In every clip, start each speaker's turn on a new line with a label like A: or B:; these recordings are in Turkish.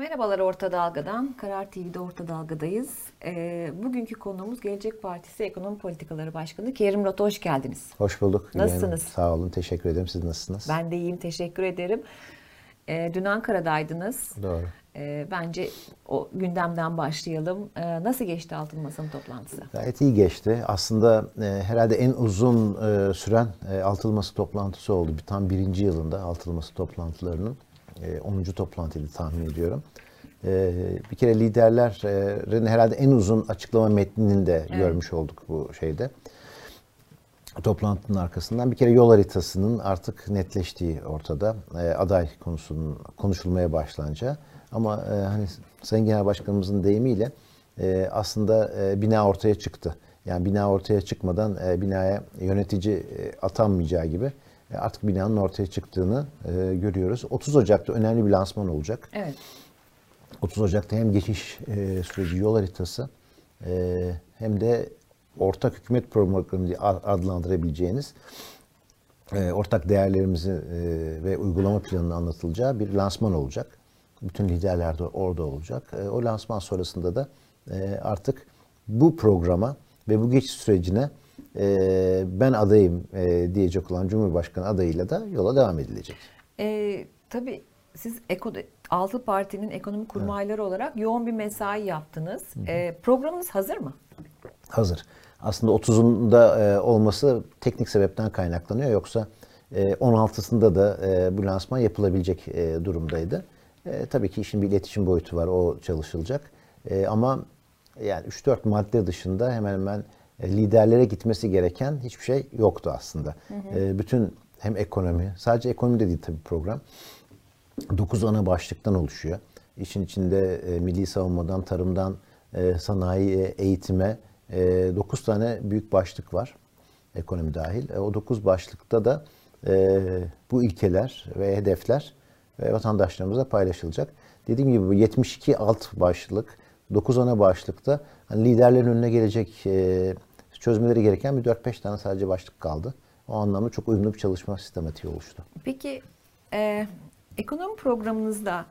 A: Merhabalar Orta Dalga'dan. Karar TV'de Orta Dalga'dayız. Ee, bugünkü konuğumuz Gelecek Partisi Ekonomi Politikaları Başkanı Kerim Rota. Hoş geldiniz.
B: Hoş bulduk.
A: Nasılsınız?
B: Sağ olun. Teşekkür ederim. Siz nasılsınız?
A: Ben de iyiyim. Teşekkür ederim. Ee, dün Ankara'daydınız.
B: Doğru.
A: Ee, bence o gündemden başlayalım. Ee, nasıl geçti Altın Masa'nın toplantısı?
B: Gayet iyi geçti. Aslında e, herhalde en uzun e, süren e, Altılması toplantısı oldu. Bir, tam birinci yılında Altılması toplantılarının. E, 10. toplantıydı tahmin ediyorum. E, bir kere liderlerin herhalde en uzun açıklama metnini de
A: Evet.
B: görmüş olduk bu şeyde. Toplantının arkasından bir kere yol haritasının artık netleştiği ortada. E, aday konusunun konuşulmaya başlanca. Ama e, hani Sayın Genel Başkanımızın deyimiyle e, aslında e, bina ortaya çıktı. Yani bina ortaya çıkmadan e, binaya yönetici e, atanmayacağı gibi e, artık binanın ortaya çıktığını e, görüyoruz. 30 Ocak'ta önemli bir lansman olacak.
A: Evet.
B: 30 Ocak'ta hem geçiş e, süreci yol haritası e, hem de ortak hükümet programı diye adlandırabileceğiniz e, ortak değerlerimizi e, ve uygulama planının anlatılacağı bir lansman olacak. Bütün liderler de orada olacak. E, o lansman sonrasında da e, artık bu programa ve bu geçiş sürecine e, ben adayım e, diyecek olan Cumhurbaşkanı adayıyla da yola devam edilecek.
A: Ee, tabii siz Eko, Altı Parti'nin ekonomi kurmayları olarak yoğun bir mesai yaptınız. Ee, programınız hazır mı?
B: Hazır. Aslında 30'unda e, olması teknik sebepten kaynaklanıyor. Yoksa e, 16'sında da e, bu lansman yapılabilecek e, durumdaydı. E, tabii ki işin bir iletişim boyutu var. O çalışılacak. E, ama yani 3-4 madde dışında hemen hemen e, liderlere gitmesi gereken hiçbir şey yoktu aslında. E, bütün hem ekonomi, sadece ekonomi de değil tabii program. 9 ana başlıktan oluşuyor. İşin içinde e, milli savunmadan, tarımdan, e, sanayiye, eğitime 9 tane büyük başlık var. Ekonomi dahil. E, o 9 başlıkta da e, bu ilkeler ve hedefler e, vatandaşlarımızla paylaşılacak. Dediğim gibi bu 72 alt başlık, 9 ana başlıkta hani liderlerin önüne gelecek e, çözmeleri gereken bir 4-5 tane sadece başlık kaldı. O anlamda çok uyumlu bir çalışma sistematiği oluştu.
A: Peki e, ekonomi programınızda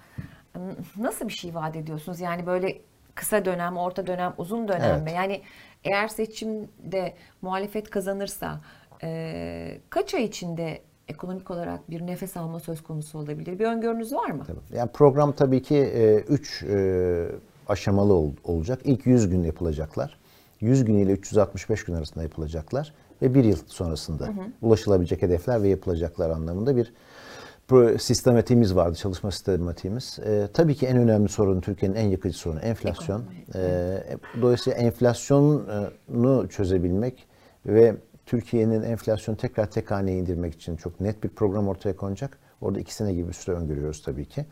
A: nasıl bir şey vaat ediyorsunuz? Yani böyle kısa dönem, orta dönem, uzun dönem
B: Evet.
A: mi? Yani eğer seçimde muhalefet kazanırsa e, kaç ay içinde ekonomik olarak bir nefes alma söz konusu olabilir? Bir öngörünüz var mı?
B: Tabii. Yani program tabii ki 3 aşamalı ol- olacak. İlk 100 gün yapılacaklar. 100 gün ile 365 gün arasında yapılacaklar ve bir yıl sonrasında ulaşılabilecek hedefler ve yapılacaklar anlamında bir sistematiğimiz vardı, çalışma sistematiğimiz. E, tabii ki en önemli sorun Türkiye'nin en yakıcı sorunu enflasyon. E, dolayısıyla enflasyonu çözebilmek ve Türkiye'nin enflasyonu tekrar tek haneye indirmek için çok net bir program ortaya konacak. Orada iki sene gibi bir süre öngörüyoruz tabii ki.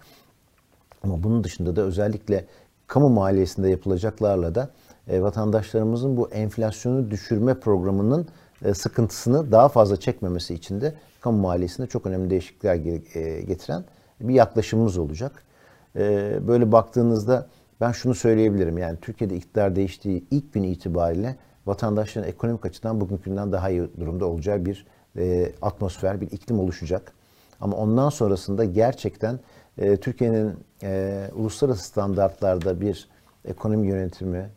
B: Ama bunun dışında da özellikle kamu maliyesinde yapılacaklarla da e, vatandaşlarımızın bu enflasyonu düşürme programının e, sıkıntısını daha fazla çekmemesi için de kamu maliyesinde çok önemli değişiklikler e, getiren bir yaklaşımımız olacak. Böyle baktığınızda ben şunu söyleyebilirim yani Türkiye'de iktidar değiştiği ilk gün itibariyle vatandaşların ekonomik açıdan bugünkünden daha iyi durumda olacağı bir atmosfer, bir iklim oluşacak. Ama ondan sonrasında gerçekten Türkiye'nin uluslararası standartlarda bir ekonomi yönetimi,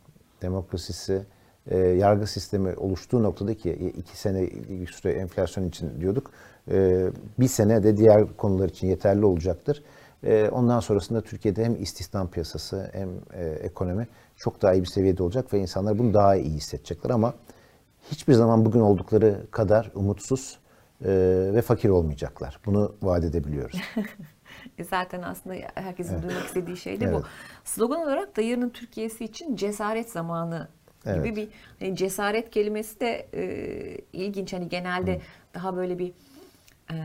B: demokrasisi, e, yargı sistemi oluştuğu noktada ki e, iki sene bir süre enflasyon için diyorduk. E, bir sene de diğer konular için yeterli olacaktır. E, ondan sonrasında Türkiye'de hem istihdam piyasası hem e, ekonomi çok daha iyi bir seviyede olacak ve insanlar bunu daha iyi hissedecekler ama hiçbir zaman bugün oldukları kadar umutsuz e, ve fakir olmayacaklar. Bunu vaat edebiliyoruz.
A: E, Zaten aslında herkesin duymak istediği şey de bu.
B: Evet.
A: Slogan olarak da yarının Türkiye'si için cesaret zamanı gibi
B: Evet.
A: bir hani cesaret kelimesi de e, ilginç. Hani genelde daha böyle bir e,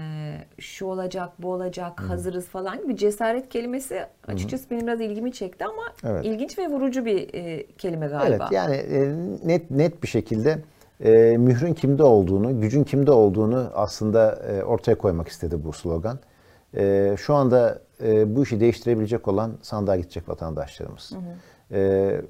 A: şu olacak, bu olacak, hazırız falan gibi cesaret kelimesi açıkçası benim biraz ilgimi çekti ama
B: Evet.
A: ilginç ve vurucu bir e, kelime galiba.
B: Evet yani e, net net bir şekilde e, mührün kimde olduğunu, gücün kimde olduğunu aslında e, ortaya koymak istedi bu slogan. E, şu anda e, bu işi değiştirebilecek olan sandığa gidecek vatandaşlarımız. E,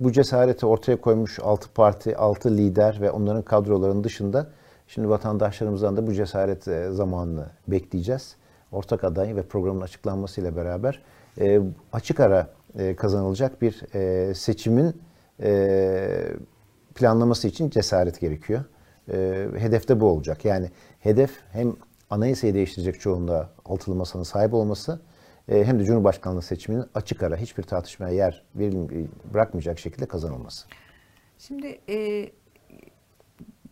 B: bu cesareti ortaya koymuş 6 parti, 6 lider ve onların kadrolarının dışında şimdi vatandaşlarımızdan da bu cesaret e, zamanını bekleyeceğiz. ortak aday ve programın açıklanmasıyla beraber e, açık ara e, kazanılacak bir e, seçimin e, planlaması için cesaret gerekiyor. E, hedef de bu olacak. Yani hedef hem anayasayı değiştirecek çoğunluğa altılı masanın sahip olması e, hem de Cumhurbaşkanlığı seçiminin açık ara hiçbir tartışmaya yer bırakmayacak şekilde kazanılması.
A: Şimdi e,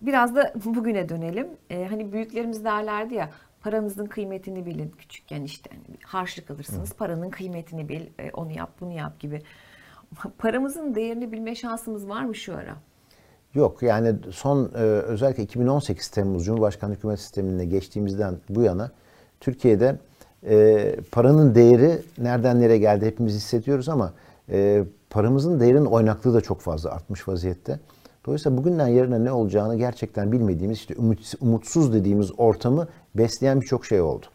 A: biraz da bugüne dönelim. E, hani büyüklerimiz derlerdi ya paranızın kıymetini bilin. Küçükken işte hani harçlık alırsınız Hı. paranın kıymetini bil. E, onu yap bunu yap gibi. Paramızın değerini bilme şansımız var mı şu ara?
B: Yok yani son e, özellikle 2018 Temmuz Cumhurbaşkanlığı hükümet sistemine geçtiğimizden bu yana Türkiye'de e, paranın değeri nereden nereye geldi hepimiz hissediyoruz ama e, paramızın değerinin oynaklığı da çok fazla artmış vaziyette. Dolayısıyla bugünden yarına ne olacağını gerçekten bilmediğimiz, işte umutsuz dediğimiz ortamı besleyen birçok şey oldu.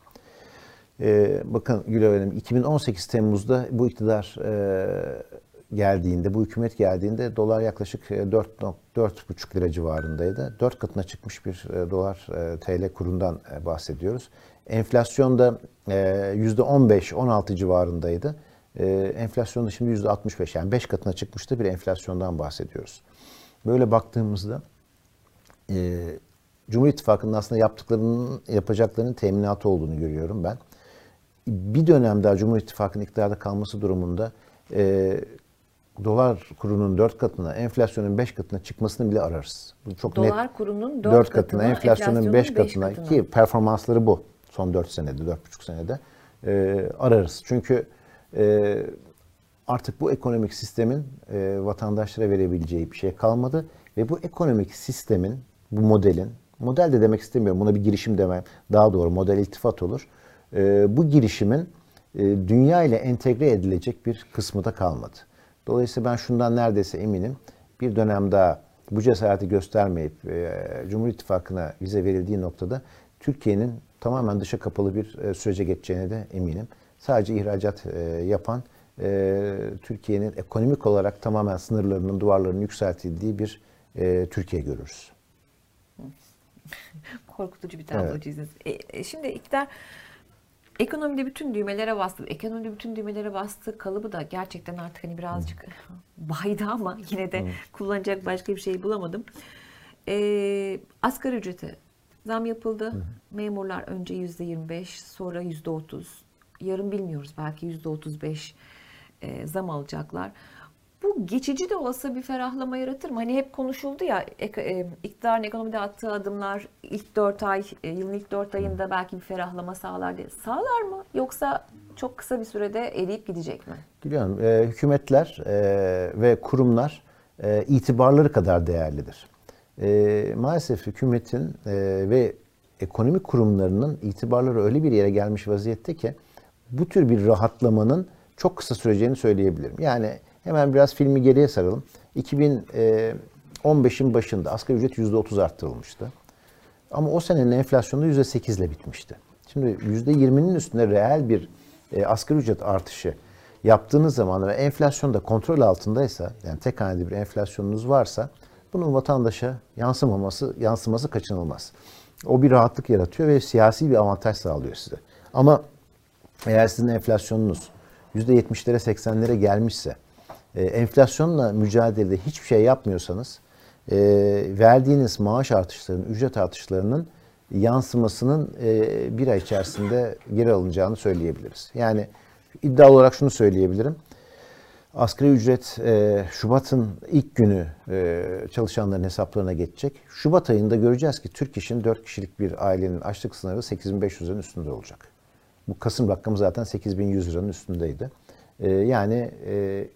B: Ee, bakın Gülay Hanım, 2018 Temmuz'da bu iktidar e, geldiğinde, bu hükümet geldiğinde dolar yaklaşık 4.5 e, lira civarındaydı. 4 katına çıkmış bir e, dolar e, TL kurundan bahsediyoruz. Enflasyon da %15-16 civarındaydı. Enflasyon da şimdi %65 yani 5 katına çıkmıştı bir enflasyondan bahsediyoruz. Böyle baktığımızda Cumhur İttifakı'nın aslında yaptıklarının, yapacaklarının teminatı olduğunu görüyorum ben. Bir dönem daha Cumhur İttifakı'nın iktidarda kalması durumunda dolar kurunun 4 katına, enflasyonun 5 katına çıkmasını bile ararız.
A: Bu çok dolar net. kurunun 4, 4 katına, katına,
B: enflasyonun 5 katına, katına ki performansları bu son 4 senede, 4,5 senede e, ararız. Çünkü e, artık bu ekonomik sistemin e, vatandaşlara verebileceği bir şey kalmadı ve bu ekonomik sistemin, bu modelin, model de demek istemiyorum, buna bir girişim demem daha doğru, model iltifat olur. E, bu girişimin e, dünya ile entegre edilecek bir kısmı da kalmadı. Dolayısıyla ben şundan neredeyse eminim. Bir dönem daha bu cesareti göstermeyip e, Cumhur İttifakı'na vize verildiği noktada Türkiye'nin tamamen dışa kapalı bir e, sürece geçeceğine de eminim. Sadece ihracat e, yapan e, Türkiye'nin ekonomik olarak tamamen sınırlarının, duvarlarının yükseltildiği bir e, Türkiye görürüz.
A: Korkutucu bir tablo evet. çizdiniz. E, e, şimdi iktidar Ekonomide bütün düğmelere bastı. Ekonomide bütün düğmelere bastı kalıbı da gerçekten artık hani birazcık baydı ama yine de kullanacak başka bir şey bulamadım. Ee, asgari ücreti zam yapıldı. Memurlar önce yüzde 25 sonra yüzde 30. Yarın bilmiyoruz belki yüzde 35 e, zam alacaklar. Bu geçici de olsa bir ferahlama yaratır mı? Hani hep konuşuldu ya e, iktidarın ekonomide attığı adımlar ilk 4 ay, e, yılın ilk 4 ayında belki bir ferahlama sağlar diye. Sağlar mı? Yoksa çok kısa bir sürede eriyip gidecek mi?
B: Biliyorum. E, hükümetler e, ve kurumlar e, itibarları kadar değerlidir. E, maalesef hükümetin e, ve ekonomik kurumlarının itibarları öyle bir yere gelmiş vaziyette ki bu tür bir rahatlamanın çok kısa süreceğini söyleyebilirim. Yani Hemen biraz filmi geriye saralım. 2015'in başında asgari ücret %30 arttırılmıştı. Ama o senenin enflasyonu %8 ile bitmişti. Şimdi %20'nin üstünde reel bir e, asgari ücret artışı yaptığınız zaman ve enflasyon da kontrol altındaysa, yani tek haneli bir enflasyonunuz varsa bunun vatandaşa yansımaması, yansıması kaçınılmaz. O bir rahatlık yaratıyor ve siyasi bir avantaj sağlıyor size. Ama eğer sizin enflasyonunuz %70'lere 80'lere gelmişse e, enflasyonla mücadelede hiçbir şey yapmıyorsanız e, verdiğiniz maaş artışlarının, ücret artışlarının yansımasının e, bir ay içerisinde geri alınacağını söyleyebiliriz. Yani iddia olarak şunu söyleyebilirim. Asgari ücret e, Şubat'ın ilk günü e, çalışanların hesaplarına geçecek. Şubat ayında göreceğiz ki Türk İş'in 4 kişilik bir ailenin açlık sınırı 8500 liranın üstünde olacak. Bu Kasım rakamı zaten 8100 liranın üstündeydi. Ee, yani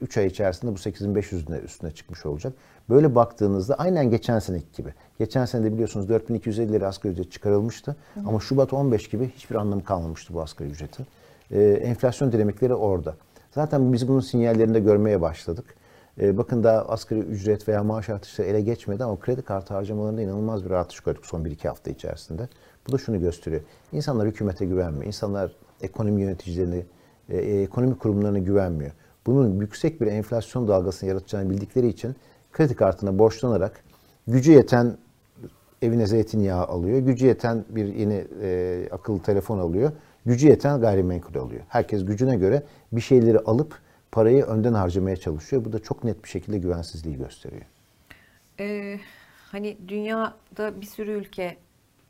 B: 3 e, ay içerisinde bu 8500'ün üstüne çıkmış olacak. Böyle baktığınızda aynen geçen seneki gibi. Geçen sene de biliyorsunuz 4250 lira asgari ücret çıkarılmıştı. Hı. Ama Şubat 15 gibi hiçbir anlamı kalmamıştı bu asgari ücretin. Ee, enflasyon dinamikleri orada. Zaten biz bunun sinyallerini de görmeye başladık. Ee, bakın daha asgari ücret veya maaş artışları ele geçmedi ama kredi kartı harcamalarında inanılmaz bir artış gördük son 1-2 hafta içerisinde. Bu da şunu gösteriyor. İnsanlar hükümete güvenmiyor. İnsanlar ekonomi yöneticilerini e, e, ekonomik kurumlarına güvenmiyor. Bunun yüksek bir enflasyon dalgasını yaratacağını bildikleri için kredi kartına borçlanarak gücü yeten evine zeytinyağı alıyor, gücü yeten bir yeni e, akıllı telefon alıyor. gücü yeten gayrimenkul oluyor. Herkes gücüne göre bir şeyleri alıp parayı önden harcamaya çalışıyor. Bu da çok net bir şekilde güvensizliği gösteriyor.
A: Ee, hani dünyada bir sürü ülke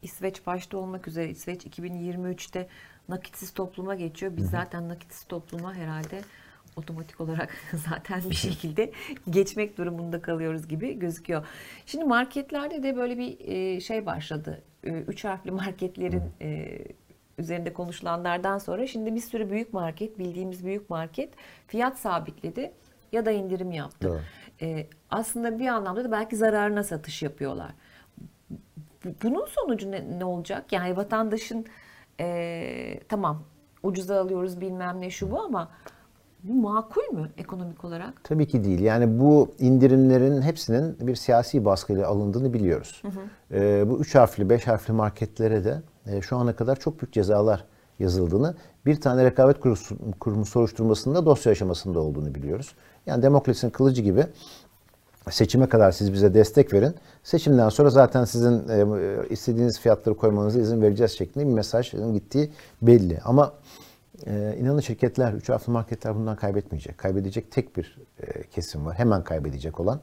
A: İsveç başta olmak üzere İsveç 2023'te nakitsiz topluma geçiyor. Biz zaten nakitsiz topluma herhalde otomatik olarak zaten bir şekilde geçmek durumunda kalıyoruz gibi gözüküyor. Şimdi marketlerde de böyle bir e, şey başladı. E, Üç harfli marketlerin e, üzerinde konuşulanlardan sonra şimdi bir sürü büyük market, bildiğimiz büyük market fiyat sabitledi ya da indirim yaptı.
B: Doğru.
A: E, aslında bir anlamda da belki zararına satış yapıyorlar. Bu- Bunun sonucu ne, ne olacak? Yani vatandaşın e, tamam ucuza alıyoruz bilmem ne şu bu ama bu makul mü ekonomik olarak?
B: Tabii ki değil. Yani bu indirimlerin hepsinin bir siyasi baskıyla alındığını biliyoruz. Ee, bu üç harfli, beş harfli marketlere de e, şu ana kadar çok büyük cezalar yazıldığını, bir tane rekabet kurumu soruşturmasında dosya aşamasında olduğunu biliyoruz. Yani demokrasinin kılıcı gibi seçime kadar siz bize destek verin. Seçimden sonra zaten sizin e, istediğiniz fiyatları koymanıza izin vereceğiz şeklinde bir mesajın gittiği belli. Ama e, inanın şirketler, üç harfli marketler bundan kaybetmeyecek. Kaybedecek tek bir e, kesim var. Hemen kaybedecek olan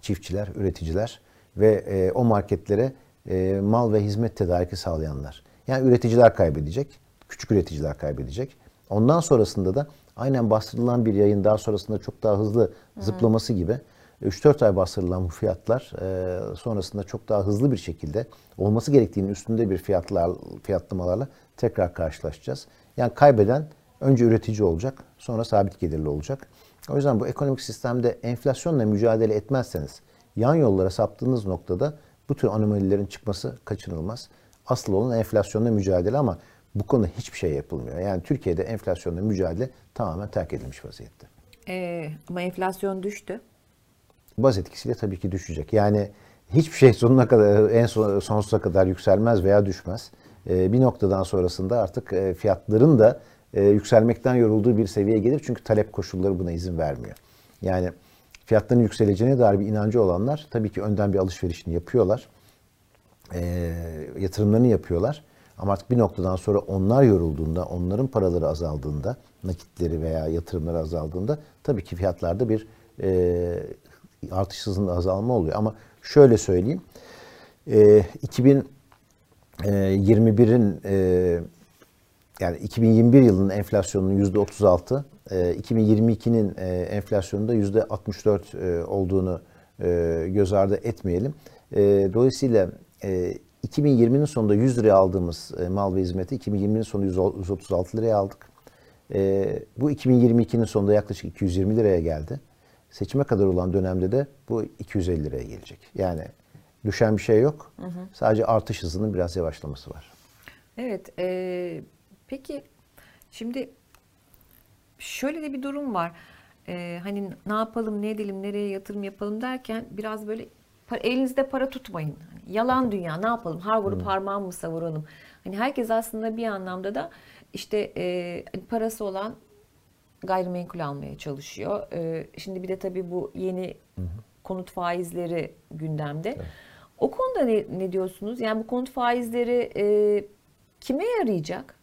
B: çiftçiler, üreticiler ve e, o marketlere e, mal ve hizmet tedariki sağlayanlar. Yani üreticiler kaybedecek, küçük üreticiler kaybedecek. Ondan sonrasında da aynen bastırılan bir yayın daha sonrasında çok daha hızlı zıplaması gibi 3-4 ay bastırılan bu fiyatlar e, sonrasında çok daha hızlı bir şekilde olması gerektiğinin üstünde bir fiyatlar fiyatlamalarla tekrar karşılaşacağız. Yani kaybeden önce üretici olacak, sonra sabit gelirli olacak. O yüzden bu ekonomik sistemde enflasyonla mücadele etmezseniz yan yollara saptığınız noktada bu tür anomalilerin çıkması kaçınılmaz. Asıl olan enflasyonla mücadele ama bu konuda hiçbir şey yapılmıyor. Yani Türkiye'de enflasyonla mücadele tamamen terk edilmiş vaziyette.
A: E, ama enflasyon düştü.
B: Baz etkisiyle tabii ki düşecek. Yani hiçbir şey sonuna kadar en son, sonsuza kadar yükselmez veya düşmez. Ee, bir noktadan sonrasında artık e, fiyatların da e, yükselmekten yorulduğu bir seviyeye gelir. Çünkü talep koşulları buna izin vermiyor. Yani fiyatların yükseleceğine dair bir inancı olanlar tabii ki önden bir alışverişini yapıyorlar. E, yatırımlarını yapıyorlar. Ama artık bir noktadan sonra onlar yorulduğunda, onların paraları azaldığında, nakitleri veya yatırımları azaldığında tabii ki fiyatlarda bir e, artış hızında azalma oluyor. Ama şöyle söyleyeyim, e, 2021'in e, yani 2021 yılının enflasyonunun yüzde 36, e, 2022'nin e, enflasyonunda yüzde 64 e, olduğunu e, göz ardı etmeyelim. E, dolayısıyla e, 2020'nin sonunda 100 liraya aldığımız e, mal ve hizmeti 2020'nin sonunda 136 liraya aldık. E, bu 2022'nin sonunda yaklaşık 220 liraya geldi. Seçime kadar olan dönemde de bu 250 liraya gelecek. Yani düşen bir şey yok. Sadece artış hızının biraz yavaşlaması var.
A: Evet. e, peki şimdi şöyle de bir durum var. E, hani ne yapalım, ne edelim, nereye yatırım yapalım derken biraz böyle pa- elinizde para tutmayın. Hani yalan dünya ne yapalım? Har vurup harman mı savuralım? Hani herkes aslında bir anlamda da işte e, parası olan gayrimenkul almaya çalışıyor. E, şimdi bir de tabii bu yeni konut faizleri gündemde. O konuda ne, ne diyorsunuz? Yani bu konut faizleri e, kime yarayacak?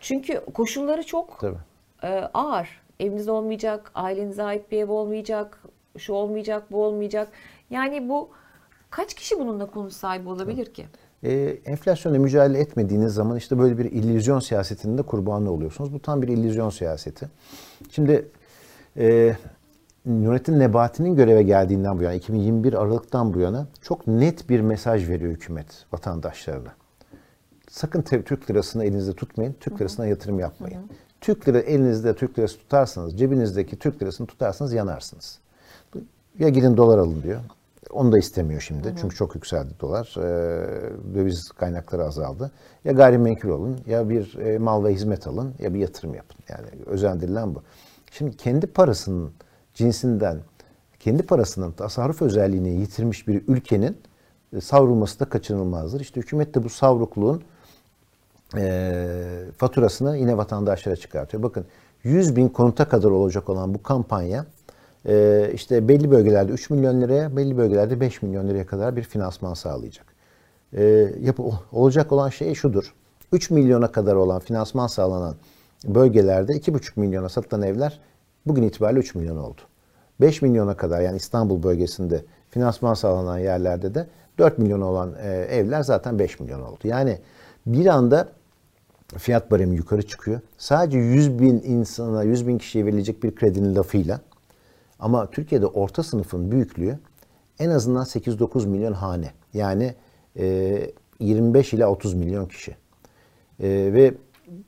A: Çünkü koşulları çok
B: Tabii.
A: e, ağır. Eviniz olmayacak, ailenize ait bir ev olmayacak, şu olmayacak, bu olmayacak. Yani bu kaç kişi bununla konut sahibi olabilir ki?
B: E, enflasyonla mücadele etmediğiniz zaman işte böyle bir illüzyon siyasetinin de kurbanı oluyorsunuz. Bu tam bir illüzyon siyaseti. Şimdi e, Nurettin Nebati'nin göreve geldiğinden bu yana, 2021 Aralık'tan bu yana çok net bir mesaj veriyor hükümet vatandaşlarına. Sakın Türk lirasını elinizde tutmayın, Türk lirasına yatırım yapmayın. Türk lira elinizde Türk lirası tutarsanız, cebinizdeki Türk lirasını tutarsanız yanarsınız. Ya gidin dolar alın diyor. Onu da istemiyor şimdi. Çünkü çok yükseldi dolar. Ee, döviz kaynakları azaldı. Ya gayrimenkul alın, ya bir e, mal ve hizmet alın, ya bir yatırım yapın. Yani özendirilen bu. Şimdi kendi parasının cinsinden, kendi parasının tasarruf özelliğini yitirmiş bir ülkenin e, savrulması da kaçınılmazdır. İşte hükümet de bu savrukluğun e, faturasını yine vatandaşlara çıkartıyor. Bakın 100 bin konuta kadar olacak olan bu kampanya e, işte belli bölgelerde 3 milyon liraya, belli bölgelerde 5 milyon liraya kadar bir finansman sağlayacak. E, yapı, olacak olan şey şudur. 3 milyona kadar olan finansman sağlanan bölgelerde 2,5 milyona satılan evler bugün itibariyle 3 milyon oldu. 5 milyona kadar yani İstanbul bölgesinde finansman sağlanan yerlerde de 4 milyon olan e, evler zaten 5 milyon oldu. Yani bir anda fiyat baremi yukarı çıkıyor. Sadece 100 bin insana, 100 bin kişiye verilecek bir kredinin lafıyla ama Türkiye'de orta sınıfın büyüklüğü en azından 8-9 milyon hane. Yani e, 25 ila 30 milyon kişi. E, ve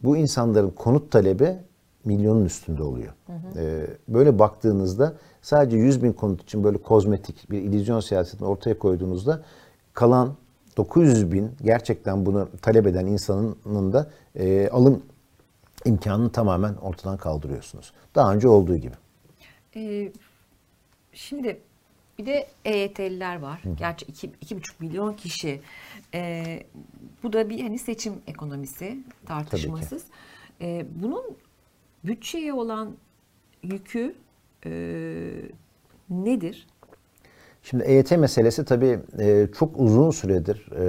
B: bu insanların konut talebi milyonun üstünde oluyor. Hı hı. E, böyle baktığınızda sadece 100 bin konut için böyle kozmetik bir illüzyon siyasetini ortaya koyduğunuzda kalan 900 bin gerçekten bunu talep eden insanın da e, alım imkanını tamamen ortadan kaldırıyorsunuz. Daha önce olduğu gibi.
A: Ee, şimdi bir de EYT'liler var. Hı. Gerçi iki, iki buçuk milyon kişi. Ee, bu da bir hani seçim ekonomisi tartışmasız. Ee, bunun bütçeye olan yükü e, nedir?
B: Şimdi EYT meselesi tabii e, çok uzun süredir e,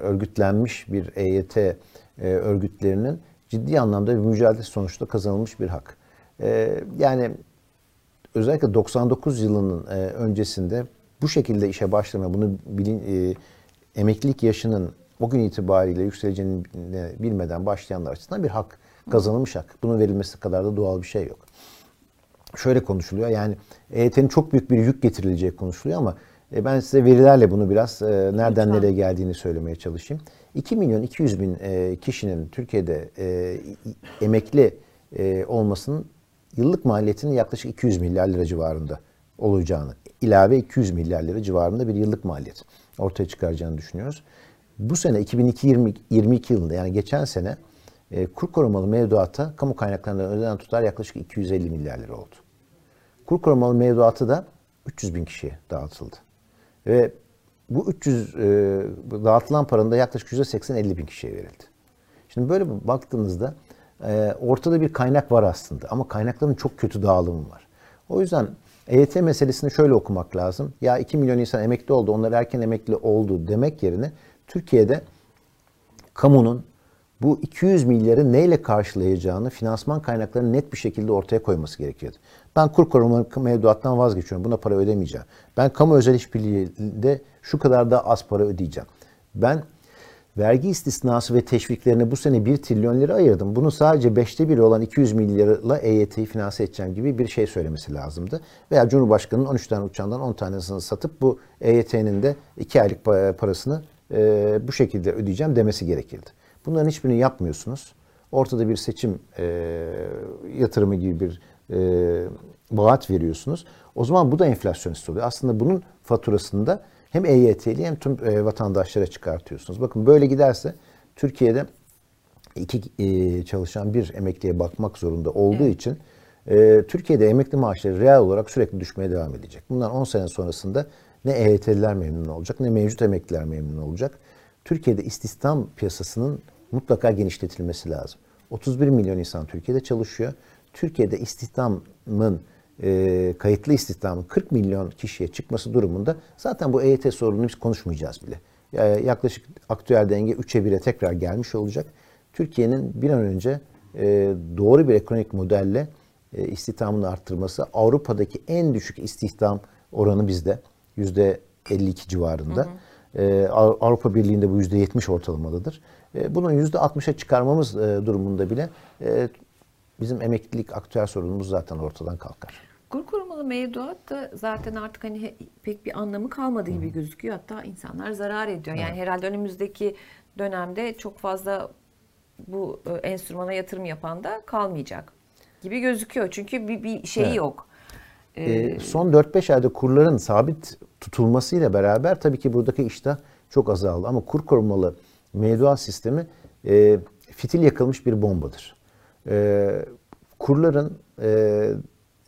B: örgütlenmiş bir EYT e, örgütlerinin ciddi anlamda bir mücadele sonuçta kazanılmış bir hak. E, yani özellikle 99 yılının e, öncesinde bu şekilde işe başlama, bunu bilin, e, emeklilik yaşının o gün itibariyle yükseleceğini bilmeden başlayanlar açısından bir hak, kazanılmış hak. Bunun verilmesi kadar da doğal bir şey yok. Şöyle konuşuluyor yani EYT'nin çok büyük bir yük getirileceği konuşuluyor ama e, ben size verilerle bunu biraz e, nereden Lütfen. nereye geldiğini söylemeye çalışayım. 2 milyon 200 bin e, kişinin Türkiye'de e, emekli e, olmasının yıllık maliyetinin yaklaşık 200 milyar lira civarında olacağını, ilave 200 milyar lira civarında bir yıllık maliyet ortaya çıkaracağını düşünüyoruz. Bu sene 2022 yılında yani geçen sene e, kur korumalı mevduata kamu kaynaklarından ödenen tutar yaklaşık 250 milyar lira oldu. Kur korumalı mevduatı da 300 bin kişiye dağıtıldı. Ve bu 300 e, dağıtılan paranın da yaklaşık %80-50 bin kişiye verildi. Şimdi böyle baktığınızda e, ortada bir kaynak var aslında ama kaynakların çok kötü dağılımı var. O yüzden EYT meselesini şöyle okumak lazım. Ya 2 milyon insan emekli oldu, onlar erken emekli oldu demek yerine Türkiye'de kamunun bu 200 milyarı neyle karşılayacağını finansman kaynaklarını net bir şekilde ortaya koyması gerekiyordu. Ben kur korumalı mevduattan vazgeçiyorum. Buna para ödemeyeceğim. Ben kamu özel işbirliğinde şu kadar da az para ödeyeceğim. Ben vergi istisnası ve teşviklerine bu sene 1 trilyon lira ayırdım. Bunu sadece 5'te 1 olan 200 milyarla EYT'yi finanse edeceğim gibi bir şey söylemesi lazımdı. Veya Cumhurbaşkanı'nın 13 tane uçağından 10 tanesini satıp bu EYT'nin de 2 aylık parasını e, bu şekilde ödeyeceğim demesi gerekirdi. Bunların hiçbirini yapmıyorsunuz. Ortada bir seçim e, yatırımı gibi bir e, vaat veriyorsunuz. O zaman bu da enflasyonist oluyor. Aslında bunun faturasında hem EYT'li hem tüm e, vatandaşlara çıkartıyorsunuz. Bakın böyle giderse Türkiye'de iki e, çalışan bir emekliye bakmak zorunda olduğu evet. için e, Türkiye'de emekli maaşları reel olarak sürekli düşmeye devam edecek. Bundan 10 sene sonrasında ne EYT'liler memnun olacak ne mevcut emekliler memnun olacak. Türkiye'de istihdam piyasasının mutlaka genişletilmesi lazım. 31 milyon insan Türkiye'de çalışıyor. Türkiye'de istihdamın e, kayıtlı istihdamın 40 milyon kişiye çıkması durumunda zaten bu EYT sorununu biz konuşmayacağız bile. Yaklaşık aktüel denge 3'e 1'e tekrar gelmiş olacak. Türkiye'nin bir an önce e, doğru bir ekonomik modelle e, istihdamını arttırması Avrupa'daki en düşük istihdam oranı bizde. Yüzde 52 civarında. Hı hı. E, Avrupa Birliği'nde bu yüzde 70 ortalamalıdır. E, bunun yüzde 60'a çıkarmamız e, durumunda bile e, bizim emeklilik aktüel sorunumuz zaten ortadan kalkar.
A: Kur korumalı mevduat da zaten artık hani pek bir anlamı kalmadı gibi gözüküyor. Hatta insanlar zarar ediyor. Yani evet. herhalde önümüzdeki dönemde çok fazla bu enstrümana yatırım yapan da kalmayacak gibi gözüküyor. Çünkü bir, bir şeyi evet. yok.
B: Ee, son 4-5 ayda kurların sabit tutulmasıyla beraber tabii ki buradaki iştah çok azaldı. Ama kur korumalı mevduat sistemi e, fitil yakılmış bir bombadır. E, kurların e,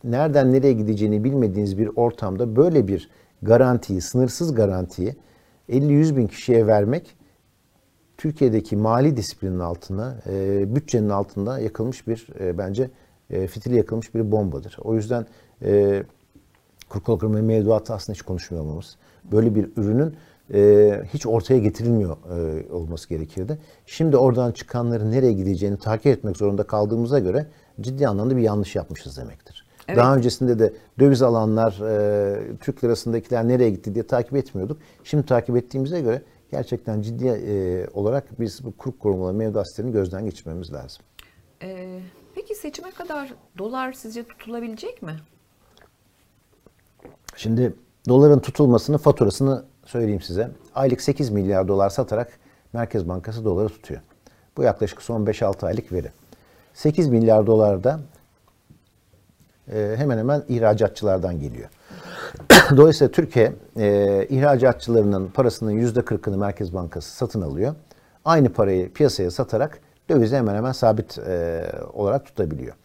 B: nereden nereye gideceğini bilmediğiniz bir ortamda böyle bir garantiyi, sınırsız garantiyi 50-100 bin kişiye vermek Türkiye'deki mali disiplinin altına, e, bütçenin altında yakılmış bir e, bence e, fitili yakılmış bir bombadır. O yüzden e, kur korumalı mevduatı aslında hiç konuşmuyor olmamız. Böyle bir ürünün e, hiç ortaya getirilmiyor e, olması gerekirdi. Şimdi oradan çıkanların nereye gideceğini takip etmek zorunda kaldığımıza göre ciddi anlamda bir yanlış yapmışız demektir. Evet. Daha öncesinde de döviz alanlar, e, Türk lirasındakiler nereye gitti diye takip etmiyorduk. Şimdi takip ettiğimize göre gerçekten ciddi e, olarak biz bu kur korumalı mevduat gözden geçirmemiz lazım.
A: Ee, peki seçime kadar dolar sizce tutulabilecek mi?
B: Şimdi doların tutulmasını faturasını söyleyeyim size. Aylık 8 milyar dolar satarak Merkez Bankası doları tutuyor. Bu yaklaşık son 5-6 aylık veri. 8 milyar dolar da e, hemen hemen ihracatçılardan geliyor. Dolayısıyla Türkiye e, ihracatçılarının parasının %40'ını Merkez Bankası satın alıyor. Aynı parayı piyasaya satarak dövizi hemen hemen sabit e, olarak tutabiliyor.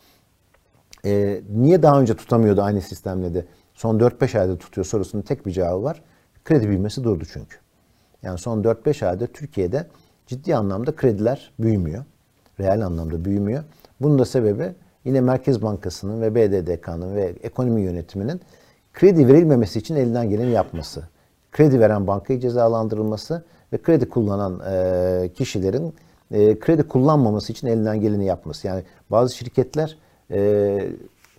B: Niye daha önce tutamıyordu aynı sistemle de son 4-5 ayda tutuyor sorusunun tek bir cevabı var. Kredi büyümesi durdu çünkü. Yani son 4-5 ayda Türkiye'de ciddi anlamda krediler büyümüyor. Reel anlamda büyümüyor. Bunun da sebebi yine Merkez Bankası'nın ve BDDK'nın ve ekonomi yönetiminin kredi verilmemesi için elinden geleni yapması. Kredi veren bankayı cezalandırılması ve kredi kullanan kişilerin kredi kullanmaması için elinden geleni yapması. Yani bazı şirketler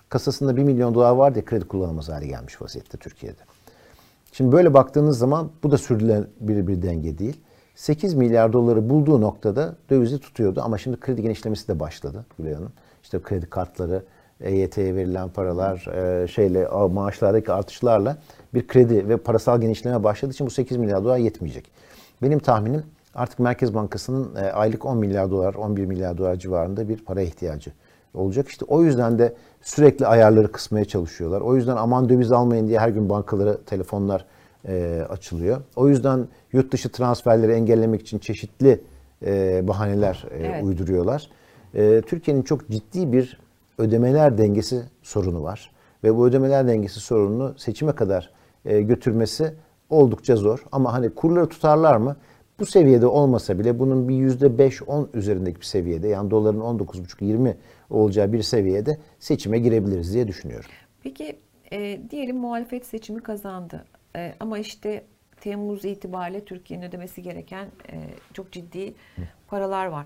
B: kasasında 1 milyon dolar var diye kredi kullanamaz hale gelmiş vaziyette Türkiye'de. Şimdi böyle baktığınız zaman bu da sürdürülen bir, bir denge değil. 8 milyar doları bulduğu noktada dövizi tutuyordu ama şimdi kredi genişlemesi de başladı Gülay Hanım. İşte kredi kartları, EYT'ye verilen paralar, e, şeyle maaşlardaki artışlarla bir kredi ve parasal genişleme başladığı için bu 8 milyar dolar yetmeyecek. Benim tahminim artık Merkez Bankası'nın e, aylık 10 milyar dolar, 11 milyar dolar civarında bir para ihtiyacı olacak. İşte o yüzden de sürekli ayarları kısmaya çalışıyorlar. O yüzden aman döviz almayın diye her gün bankalara telefonlar e, açılıyor. O yüzden yurt dışı transferleri engellemek için çeşitli e, bahaneler e, evet. uyduruyorlar. E, Türkiye'nin çok ciddi bir ödemeler dengesi sorunu var. Ve bu ödemeler dengesi sorununu seçime kadar e, götürmesi oldukça zor. Ama hani kurları tutarlar mı? Bu seviyede olmasa bile bunun bir yüzde beş-on üzerindeki bir seviyede yani doların 19,5-20 olacağı bir seviyede seçime girebiliriz diye düşünüyorum.
A: Peki e, diyelim muhalefet seçimi kazandı e, ama işte Temmuz itibariyle Türkiye'nin ödemesi gereken e, çok ciddi paralar var.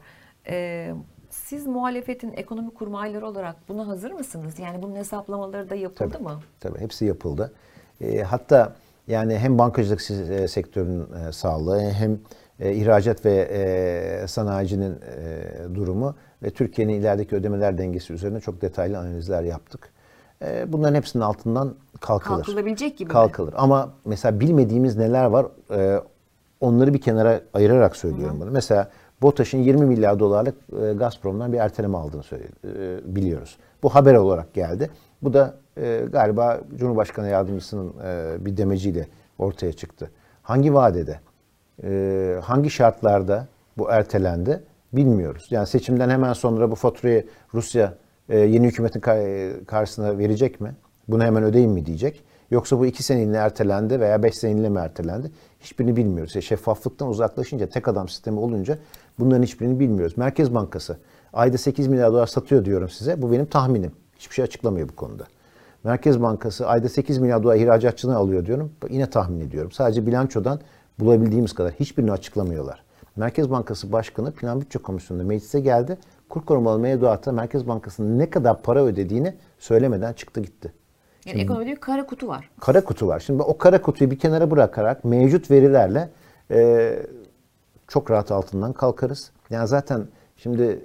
A: E, siz muhalefetin ekonomi kurmayları olarak buna hazır mısınız? Yani bunun hesaplamaları da yapıldı
B: tabii,
A: mı?
B: Tabii hepsi yapıldı. E, hatta yani hem bankacılık e, sektörünün e, sağlığı hem e, ihracat ve e, sanayicinin e, durumu ve Türkiye'nin ilerideki ödemeler dengesi üzerine çok detaylı analizler yaptık. E, bunların hepsinin altından kalkılır.
A: Kalkılabilecek gibi
B: Kalkılır. Mi? Ama mesela bilmediğimiz neler var e, onları bir kenara ayırarak söylüyorum Hı. bunu. Mesela BOTAŞ'ın 20 milyar dolarlık e, Gazprom'dan bir erteleme aldığını söyle, e, biliyoruz. Bu haber olarak geldi. Bu da e, galiba Cumhurbaşkanı Yardımcısının e, bir demeciyle ortaya çıktı. Hangi vadede, e, hangi şartlarda bu ertelendi bilmiyoruz. Yani seçimden hemen sonra bu faturayı Rusya e, yeni hükümetin karşısına verecek mi? Bunu hemen ödeyin mi diyecek? Yoksa bu iki seneliğine ertelendi veya beş seneliğine mi ertelendi? Hiçbirini bilmiyoruz. Yani şeffaflıktan uzaklaşınca, tek adam sistemi olunca bunların hiçbirini bilmiyoruz. Merkez Bankası ayda 8 milyar dolar satıyor diyorum size. Bu benim tahminim. Hiçbir şey açıklamıyor bu konuda. Merkez Bankası ayda 8 milyar dolar ihracatçını alıyor diyorum. Yine tahmin ediyorum. Sadece bilançodan bulabildiğimiz kadar hiçbirini açıklamıyorlar. Merkez Bankası Başkanı Plan Bütçe Komisyonu'nda meclise geldi. Kur korumalı mevduata Merkez Bankası'nın ne kadar para ödediğini söylemeden çıktı gitti.
A: Yani Şimdi, ekonomide bir kara kutu var.
B: Kara kutu var. Şimdi o kara kutuyu bir kenara bırakarak mevcut verilerle e, çok rahat altından kalkarız. Yani zaten şimdi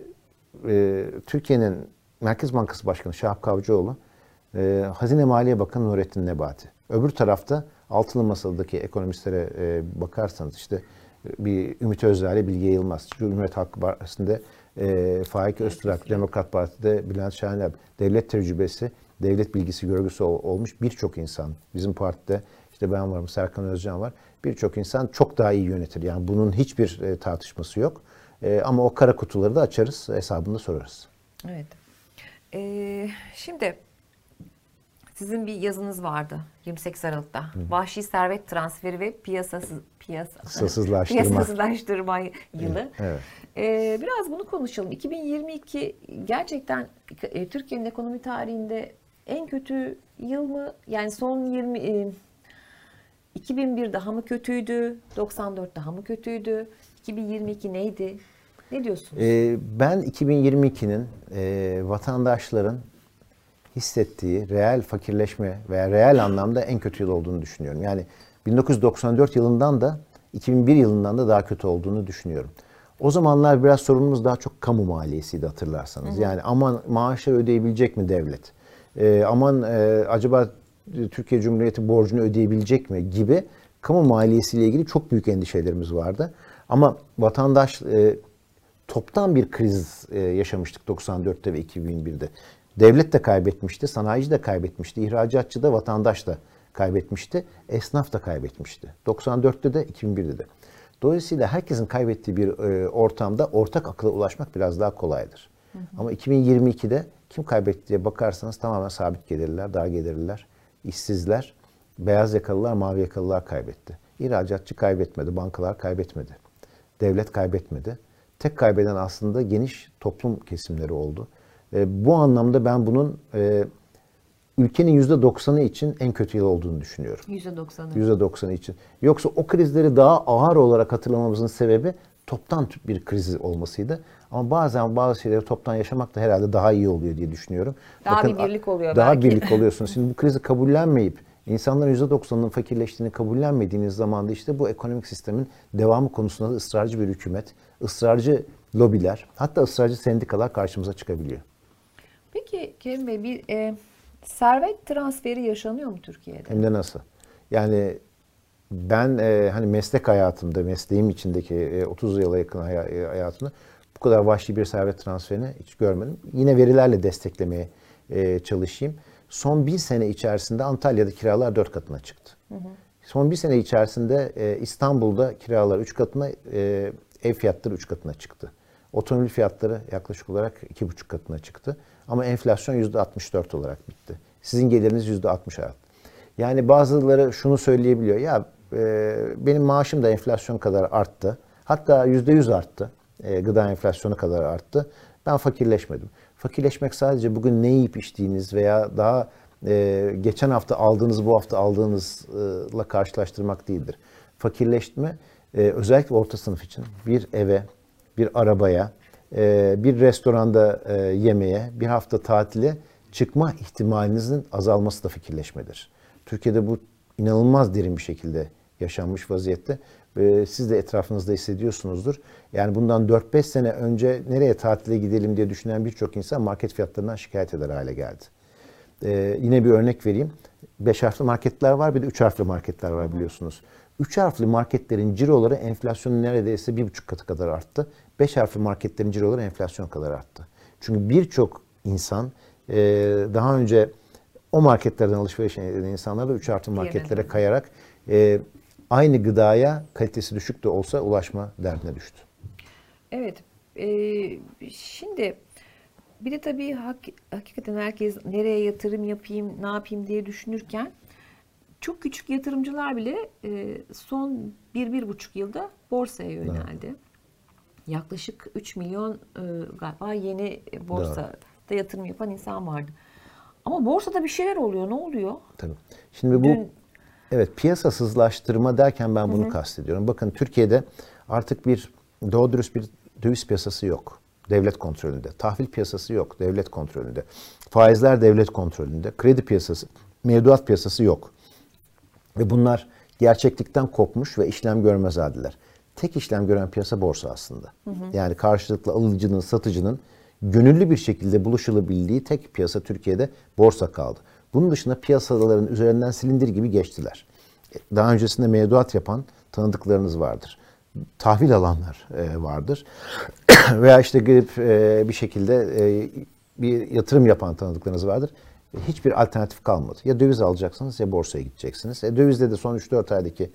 B: e, Türkiye'nin Merkez Bankası Başkanı Şahap Kavcıoğlu, e, Hazine Maliye Bakanı Nurettin Nebati. Öbür tarafta altılı masadaki ekonomistlere e, bakarsanız işte e, bir Ümit Özdağ Bilge Yılmaz, Cumhuriyet Halk Partisi'nde e, Faik Öztürk, Demokrat Parti'de Bülent Şahinler, devlet tecrübesi, devlet bilgisi, görgüsü olmuş birçok insan. Bizim partide işte ben varım, Serkan Özcan var. Birçok insan çok daha iyi yönetir. Yani bunun hiçbir e, tartışması yok. E, ama o kara kutuları da açarız, hesabını sorarız.
A: Evet. Ee, şimdi sizin bir yazınız vardı 28 Aralık'ta. Hı. Vahşi servet transferi ve piyasasız
B: piyasasızlaştırma,
A: piyasasızlaştırma yılı. Evet. Ee, biraz bunu konuşalım. 2022 gerçekten e, Türkiye'nin ekonomi tarihinde en kötü yıl mı? Yani son 20 e, 2001 daha mı kötüydü? 94 daha mı kötüydü? 2022 neydi? Ne diyorsunuz?
B: Ee, ben 2022'nin e, vatandaşların hissettiği reel fakirleşme veya reel anlamda en kötü yıl olduğunu düşünüyorum. Yani 1994 yılından da 2001 yılından da daha kötü olduğunu düşünüyorum. O zamanlar biraz sorunumuz daha çok kamu maliyesiydi hatırlarsanız. Hı hı. Yani aman maaşı ödeyebilecek mi devlet? Ee, aman e, acaba Türkiye Cumhuriyeti borcunu ödeyebilecek mi gibi kamu maliyesiyle ilgili çok büyük endişelerimiz vardı. Ama vatandaş e, toptan bir kriz e, yaşamıştık 94'te ve 2001'de. Devlet de kaybetmişti, sanayici de kaybetmişti, ihracatçı da vatandaş da kaybetmişti, esnaf da kaybetmişti. 94'te de 2001'de de. Dolayısıyla herkesin kaybettiği bir e, ortamda ortak akıla ulaşmak biraz daha kolaydır. Ama 2022'de kim kaybetti diye bakarsanız tamamen sabit gelirler, dar gelirler, işsizler, beyaz yakalılar, mavi yakalılar kaybetti. İhracatçı kaybetmedi, bankalar kaybetmedi. Devlet kaybetmedi. Tek kaybeden aslında geniş toplum kesimleri oldu. E, bu anlamda ben bunun e, ülkenin %90'ı için en kötü yıl olduğunu düşünüyorum.
A: %90'ı.
B: %90'ı için. Yoksa o krizleri daha ağır olarak hatırlamamızın sebebi toptan bir kriz olmasıydı. Ama bazen bazı şeyleri toptan yaşamak da herhalde daha iyi oluyor diye düşünüyorum.
A: Daha Bakın, bir birlik oluyor
B: daha
A: belki.
B: Daha birlik oluyorsunuz. Şimdi bu krizi kabullenmeyip insanların %90'ının fakirleştiğini kabullenmediğiniz zaman da işte bu ekonomik sistemin devamı konusunda da ısrarcı bir hükümet, ısrarcı lobiler, hatta ısrarcı sendikalar karşımıza çıkabiliyor.
A: Peki Kerim Bey bir e, servet transferi yaşanıyor mu Türkiye'de?
B: Hem de nasıl? Yani ben e, hani meslek hayatımda, mesleğim içindeki e, 30 yıla yakın hay- hayatımda bu kadar vahşi bir servet transferini hiç görmedim. Yine verilerle desteklemeye e, çalışayım. Son bir sene içerisinde Antalya'da kiralar dört katına çıktı. Hı hı. Son bir sene içerisinde e, İstanbul'da kiralar üç katına, e, ev fiyatları üç katına çıktı. Otomobil fiyatları yaklaşık olarak iki buçuk katına çıktı. Ama enflasyon yüzde 64 olarak bitti. Sizin geliriniz yüzde 60 arttı. Yani bazıları şunu söyleyebiliyor. Ya e, benim maaşım da enflasyon kadar arttı. Hatta yüzde yüz arttı. E, gıda enflasyonu kadar arttı. Ben fakirleşmedim. Fakirleşmek sadece bugün ne yiyip içtiğiniz veya daha e, geçen hafta aldığınız bu hafta aldığınızla karşılaştırmak değildir. Fakirleşme e, özellikle orta sınıf için bir eve, bir arabaya, bir restoranda e, yemeğe, bir hafta tatile çıkma ihtimalinizin azalması da fikirleşmedir. Türkiye'de bu inanılmaz derin bir şekilde yaşanmış vaziyette. Siz de etrafınızda hissediyorsunuzdur. Yani bundan 4-5 sene önce nereye tatile gidelim diye düşünen birçok insan market fiyatlarından şikayet eder hale geldi. Ee, yine bir örnek vereyim. 5 harfli marketler var bir de 3 harfli marketler var biliyorsunuz. 3 harfli marketlerin ciroları enflasyonun neredeyse 1,5 katı kadar arttı. 5 harfli marketlerin ciroları enflasyon kadar arttı. Çünkü birçok insan e, daha önce o marketlerden alışveriş eden insanlar da 3 harfli marketlere kayarak e, aynı gıdaya kalitesi düşük de olsa ulaşma derdine düştü.
A: Evet. E, şimdi bir de tabii hak, hakikaten herkes nereye yatırım yapayım, ne yapayım diye düşünürken çok küçük yatırımcılar bile e, son bir, bir buçuk yılda borsaya yöneldi. Evet. Yaklaşık 3 milyon e, galiba yeni borsada evet. yatırım yapan insan vardı. Ama borsada bir şeyler oluyor. Ne oluyor?
B: Tabii. Şimdi bu Dün, evet piyasasızlaştırma derken ben bunu hı. kastediyorum. Bakın Türkiye'de artık bir doğru dürüst bir döviz piyasası yok. Devlet kontrolünde. Tahvil piyasası yok. Devlet kontrolünde. Faizler devlet kontrolünde. Kredi piyasası, mevduat piyasası yok. Ve bunlar gerçeklikten kopmuş ve işlem görmez haldeler. Tek işlem gören piyasa borsa aslında. Hı hı. Yani karşılıklı alıcının, satıcının gönüllü bir şekilde buluşulabildiği tek piyasa Türkiye'de borsa kaldı. Bunun dışında piyasaların üzerinden silindir gibi geçtiler. Daha öncesinde mevduat yapan tanıdıklarınız vardır. Tahvil alanlar e, vardır. Veya işte girip e, bir şekilde e, bir yatırım yapan tanıdıklarınız vardır hiçbir alternatif kalmadı. Ya döviz alacaksınız ya borsaya gideceksiniz. E, dövizde de son 3-4 aydaki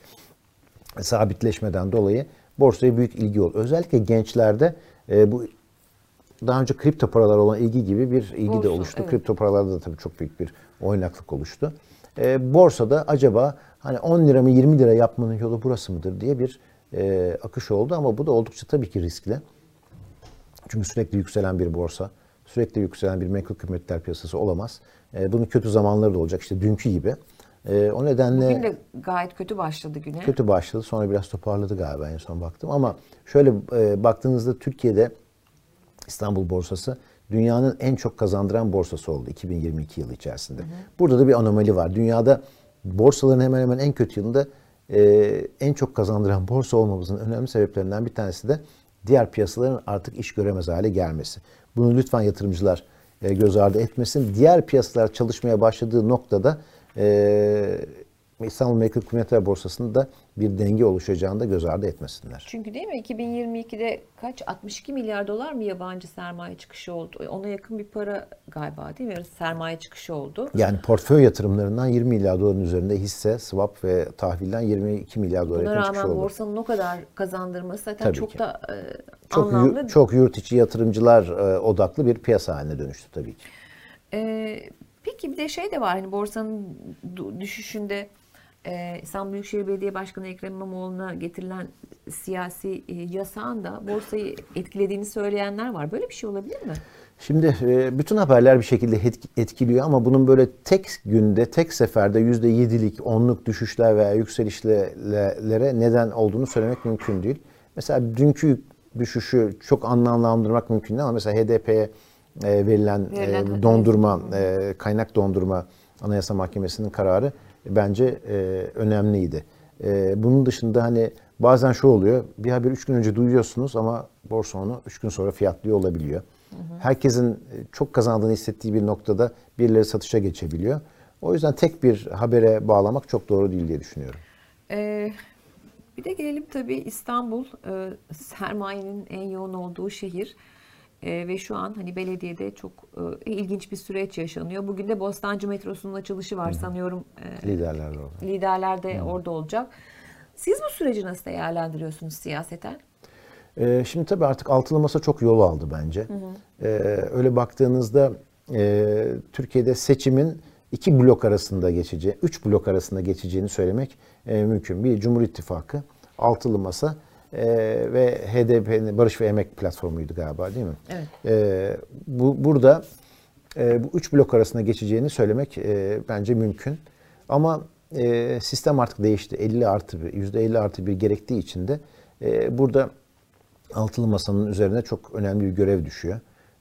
B: sabitleşmeden dolayı borsaya büyük ilgi oldu. Özellikle gençlerde e, bu daha önce kripto paralar olan ilgi gibi bir ilgi Borsa, de oluştu. Evet. Kripto paralarda da tabii çok büyük bir oynaklık oluştu. E, borsada acaba hani 10 lira mı 20 lira yapmanın yolu burası mıdır diye bir e, akış oldu ama bu da oldukça tabii ki riskli. Çünkü sürekli yükselen bir borsa, sürekli yükselen bir menkul kıymetler piyasası olamaz. E, bunun kötü zamanları da olacak. İşte dünkü gibi. E, o nedenle
A: Bugün de gayet kötü başladı güne.
B: kötü başladı. Sonra biraz toparladı galiba en son baktım. Ama şöyle e, baktığınızda Türkiye'de İstanbul borsası dünyanın en çok kazandıran borsası oldu 2022 yılı içerisinde. Burada da bir anomali var. Dünyada borsaların hemen hemen en kötü yılında e, en çok kazandıran borsa olmamızın önemli sebeplerinden bir tanesi de diğer piyasaların artık iş göremez hale gelmesi. Bunu lütfen yatırımcılar göz ardı etmesin. Diğer piyasalar çalışmaya başladığı noktada e, İstanbul Menkul Kıymetler Borsası'nda da bir denge oluşacağını da göz ardı etmesinler.
A: Çünkü değil mi 2022'de kaç 62 milyar dolar mı yabancı sermaye çıkışı oldu? Ona yakın bir para galiba değil mi? Sermaye çıkışı oldu.
B: Yani portföy yatırımlarından 20 milyar doların üzerinde hisse, swap ve tahvilden 22 milyar dolar yakın çıkış
A: rağmen
B: oldu.
A: borsanın o kadar kazandırması zaten
B: Tabii
A: çok
B: ki.
A: da e,
B: Çok, yu-
A: anlamlı.
B: çok yurt içi yatırımcılar e, odaklı bir piyasa haline dönüştü tabii ki.
A: Ee, peki bir de şey de var hani borsanın düşüşünde e, İstanbul Büyükşehir Belediye Başkanı Ekrem İmamoğlu'na getirilen siyasi e, yasağın da borsayı etkilediğini söyleyenler var. Böyle bir şey olabilir mi?
B: Şimdi e, bütün haberler bir şekilde etki- etkiliyor ama bunun böyle tek günde, tek seferde %7'lik, 10'luk düşüşler veya yükselişlere neden olduğunu söylemek mümkün değil. Mesela dünkü düşüşü çok anlamlandırmak mümkün değil ama mesela HDP'ye e, verilen, e,
A: Verilen-
B: dondurma, e, kaynak dondurma Anayasa Mahkemesi'nin kararı bence e, önemliydi. E, bunun dışında hani bazen şu oluyor, bir haber 3 gün önce duyuyorsunuz ama borsa onu 3 gün sonra fiyatlıyor olabiliyor. Herkesin e, çok kazandığını hissettiği bir noktada birileri satışa geçebiliyor. O yüzden tek bir habere bağlamak çok doğru değil diye düşünüyorum.
A: Ee, bir de gelelim tabii İstanbul e, sermayenin en yoğun olduğu şehir. E, ve şu an hani belediyede çok e, ilginç bir süreç yaşanıyor. Bugün de Bostancı metrosunun açılışı var sanıyorum. E,
B: Liderler de orada.
A: liderler de orada olacak. Siz bu süreci nasıl değerlendiriyorsunuz siyaseten?
B: Ee, şimdi tabii artık altılı masa çok yol aldı bence. Ee, öyle baktığınızda e, Türkiye'de seçimin iki blok arasında geçeceği, üç blok arasında geçeceğini söylemek e, mümkün. Bir Cumhur İttifakı, altılı masa e, ve HDP'nin Barış ve Emek platformuydu galiba değil mi?
A: Evet.
B: E, bu burada e, bu üç blok arasında geçeceğini söylemek e, bence mümkün. Ama e, sistem artık değişti. 50 artı bir, %50 artı bir gerektiği için de e, burada altılı masanın üzerine çok önemli bir görev düşüyor.